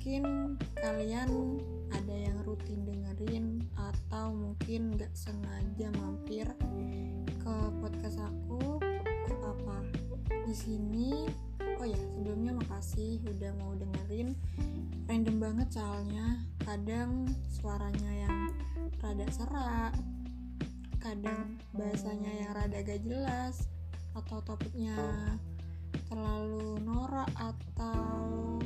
mungkin kalian ada yang rutin dengerin atau mungkin nggak sengaja mampir ke podcast aku gak apa di sini oh ya sebelumnya makasih udah mau dengerin. Random banget soalnya kadang suaranya yang rada serak kadang bahasanya yang rada gak jelas atau topiknya terlalu norak atau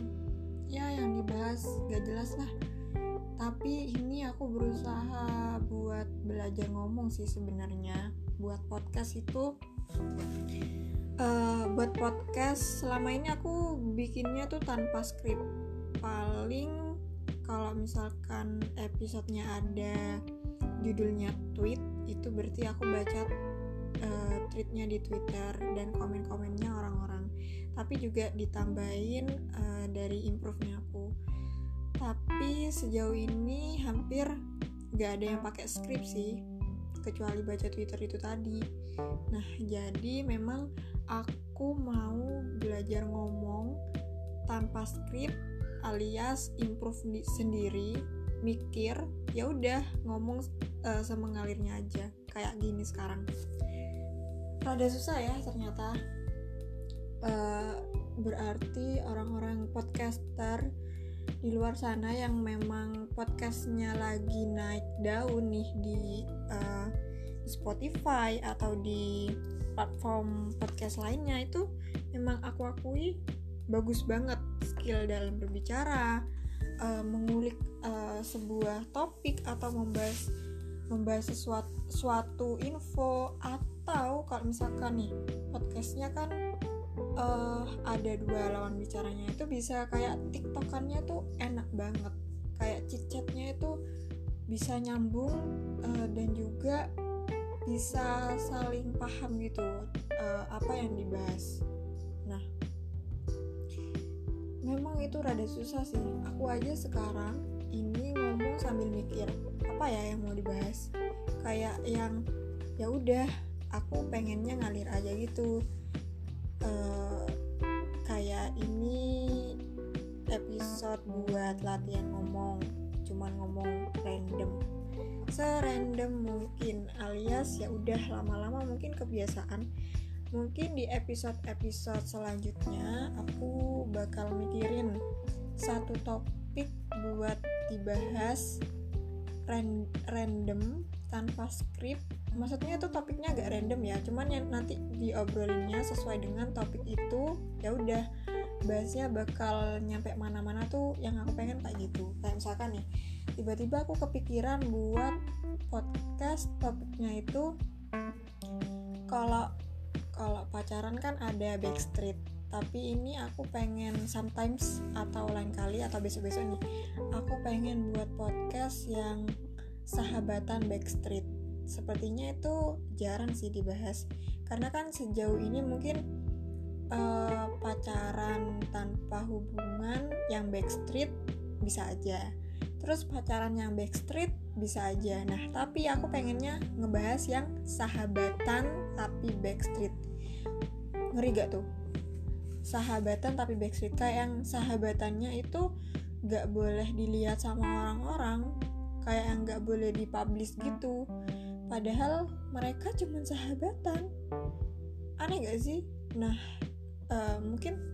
ya yang dibahas gak jelas lah. Tapi ini aku berusaha buat belajar ngomong sih sebenarnya. Buat podcast itu uh, buat podcast selama ini aku bikinnya tuh tanpa skrip paling kalau misalkan episodenya ada judulnya tweet itu berarti aku baca uh, tweetnya di Twitter dan komen-komennya orang-orang tapi juga ditambahin uh, dari improve-nya aku. Tapi sejauh ini hampir gak ada yang pakai skrip sih kecuali baca Twitter itu tadi. Nah jadi memang aku mau belajar ngomong tanpa skrip alias improve sendiri mikir ya udah ngomong uh, semengalirnya aja kayak gini sekarang. Rada susah ya ternyata uh, berarti orang-orang podcaster di luar sana yang memang podcastnya lagi naik daun nih di uh, Spotify atau di platform podcast lainnya itu memang aku akui bagus banget skill dalam berbicara uh, mengulik uh, sebuah topik atau membahas membahas sesuatu suatu info atau kalau misalkan nih podcastnya kan uh, ada dua lawan bicaranya itu bisa kayak tiktokannya tuh enak banget. Kayak chit-chatnya itu bisa nyambung uh, dan juga bisa saling paham gitu uh, apa yang dibahas. Nah memang itu rada susah sih. Aku aja sekarang ini ngomong sambil mikir apa ya yang mau dibahas? Kayak yang ya udah aku pengennya ngalir aja gitu uh, kayak ini episode buat latihan ngomong cuman ngomong random. Serandom mungkin alias ya udah lama-lama mungkin kebiasaan. Mungkin di episode-episode selanjutnya aku bakal mikirin satu topik buat dibahas ran random tanpa skrip maksudnya itu topiknya agak random ya cuman yang nanti diobrolinnya sesuai dengan topik itu ya udah bahasnya bakal nyampe mana-mana tuh yang aku pengen kayak gitu. Kayak misalkan nih tiba-tiba aku kepikiran buat podcast topiknya itu kalau kalau pacaran kan ada backstreet tapi ini aku pengen sometimes atau lain kali atau besok-besok nih aku pengen buat podcast yang sahabatan backstreet sepertinya itu jarang sih dibahas. Karena kan sejauh ini mungkin uh, pacaran tanpa hubungan yang backstreet bisa aja. Terus pacaran yang backstreet bisa aja. Nah tapi aku pengennya ngebahas yang sahabatan tapi backstreet. Ngeri gak tuh? Sahabatan tapi backstreet. Kayak yang sahabatannya itu gak boleh dilihat sama orang-orang. Kayak yang gak boleh dipublish gitu padahal mereka cuma sahabatan. Aneh gak sih? Nah uh, mungkin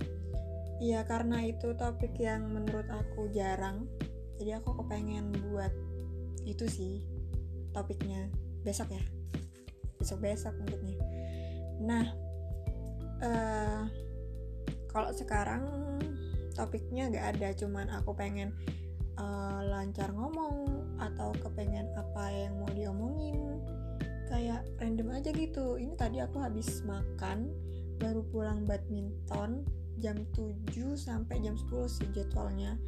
ya karena itu topik yang menurut aku jarang jadi aku kepengen buat itu sih topiknya. Besok ya? Besok besok mungkinnya nah uh, kalau sekarang topiknya gak ada cuman aku pengen uh, lancar ngomong atau kepengen apa yang mau diomongin. Kayak random aja gitu. Ini tadi aku habis makan baru pulang badminton jam 7 sampai jam 10 sih jadwalnya.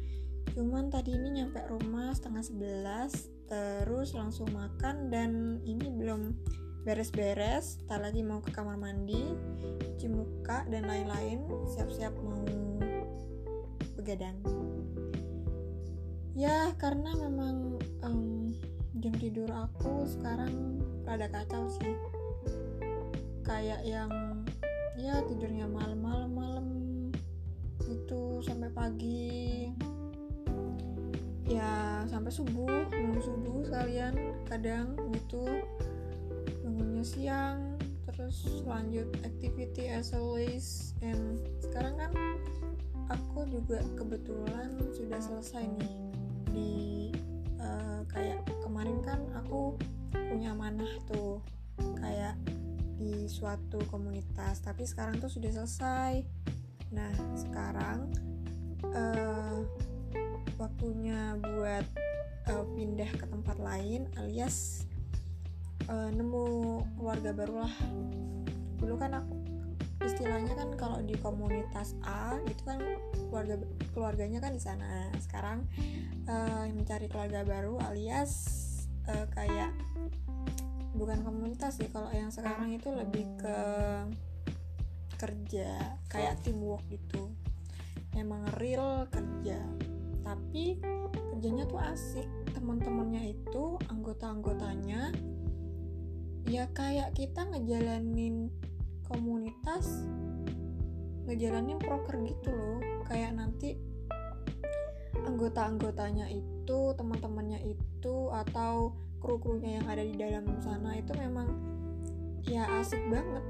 Cuman tadi ini nyampe rumah setengah sebelas terus langsung makan dan ini belum beres-beres. Tak lagi mau ke kamar mandi cuci muka dan lain-lain. Siap-siap mau begadang ya karena memang um, jam tidur aku sekarang rada kacau sih. Kayak yang ya tidurnya malam-malam malam itu sampai pagi. Ya sampai subuh nunggu subuh sekalian kadang gitu. Bangunnya siang terus lanjut activity as always. And sekarang kan aku juga kebetulan sudah selesai nih di uh, kayak kemarin kan aku punya manah tuh kayak di suatu komunitas tapi sekarang tuh sudah selesai. Nah sekarang uh, waktunya buat uh, pindah ke tempat lain alias uh, nemu keluarga baru lah dulu kan aku istilahnya kan kalau di komunitas A itu kan keluarga keluarganya kan di sana. Sekarang uh, mencari keluarga baru alias uh, kayak bukan komunitas sih kalau yang sekarang itu lebih ke kerja kayak teamwork gitu. Emang real kerja tapi kerjanya tuh asik. Teman-temannya itu anggota-anggotanya ya kayak kita ngejalanin komunitas ngejalanin proker gitu loh. Kayak nanti anggota-anggotanya itu teman-temannya itu atau kru-krunya yang ada di dalam sana itu memang ya asik banget.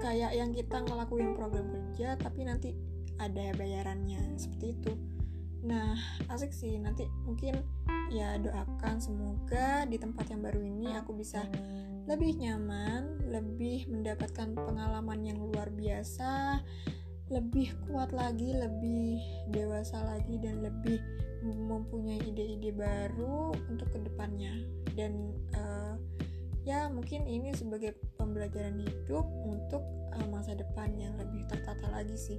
Kayak yang kita ngelakuin program kerja tapi nanti ada bayarannya seperti itu. Nah, asik sih. Nanti mungkin ya doakan semoga di tempat yang baru ini aku bisa lebih nyaman, lebih mendapatkan pengalaman yang luar biasa, lebih kuat lagi, lebih dewasa lagi dan lebih mempunyai ide-ide baru untuk ke depannya. Dan uh, ya mungkin ini sebagai pembelajaran hidup untuk uh, masa depan yang lebih tertata lagi sih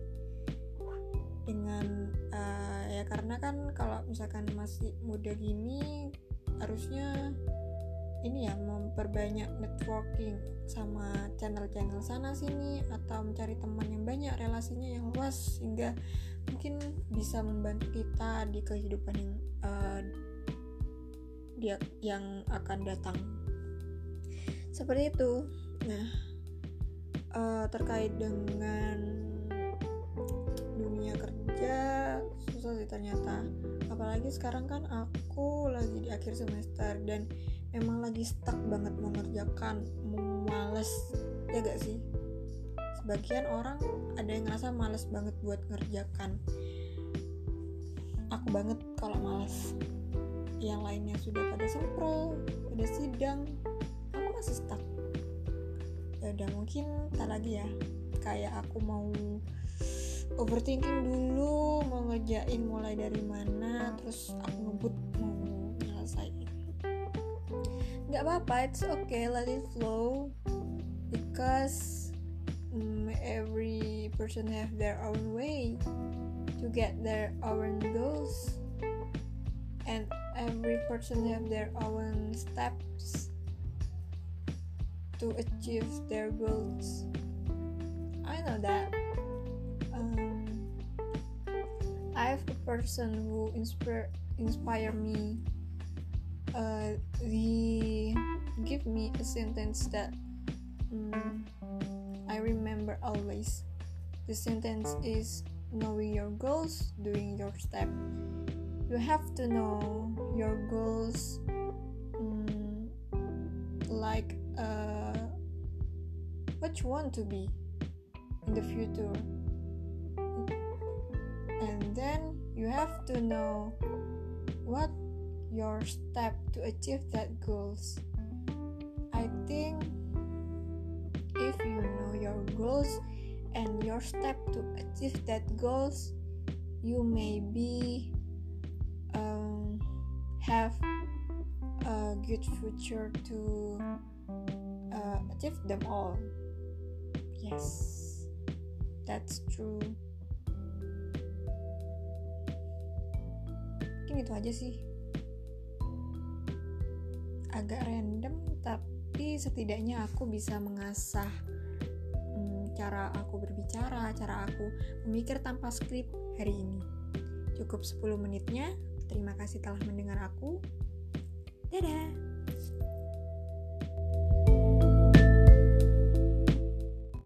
dengan uh, ya karena kan kalau misalkan masih muda gini harusnya ini ya memperbanyak networking sama channel-channel sana sini atau mencari teman yang banyak relasinya yang luas sehingga mungkin bisa membantu kita di kehidupan yang uh, dia yang akan datang. Seperti itu. Nah uh, terkait dengan dunia kerja susah sih ternyata. Apalagi sekarang kan aku lagi di akhir semester dan emang lagi stuck banget mau ngerjakan mau males ya gak sih? Sebagian orang ada yang ngerasa males banget buat ngerjakan. Aku banget kalau males. Yang lainnya sudah pada sempro pada sidang aku masih stuck. Ya udah mungkin tak lagi ya. Kayak aku mau overthinking dulu mau ngejain mulai dari mana terus aku ngebut mau nyelesain nggak apa-apa it's okay let it flow. Because um, every person have their own way to get their own goals. And every person have their own steps to achieve their goals. I know that. I have a person who inspire inspire me. Uh, he give me a sentence that um, I remember always. The sentence is knowing your goals, doing your step. You have to know your goals, um, like uh, what you want to be in the future and then you have to know what your step to achieve that goals. I think if you know your goals and your step to achieve that goals you may be um, have a good future to uh, achieve them all. Yes that's true. Mungkin itu aja sih agak random tapi setidaknya aku bisa mengasah hmm, cara aku berbicara cara aku memikir tanpa skrip hari ini. Cukup 10 menitnya terima kasih telah mendengar aku. Dadah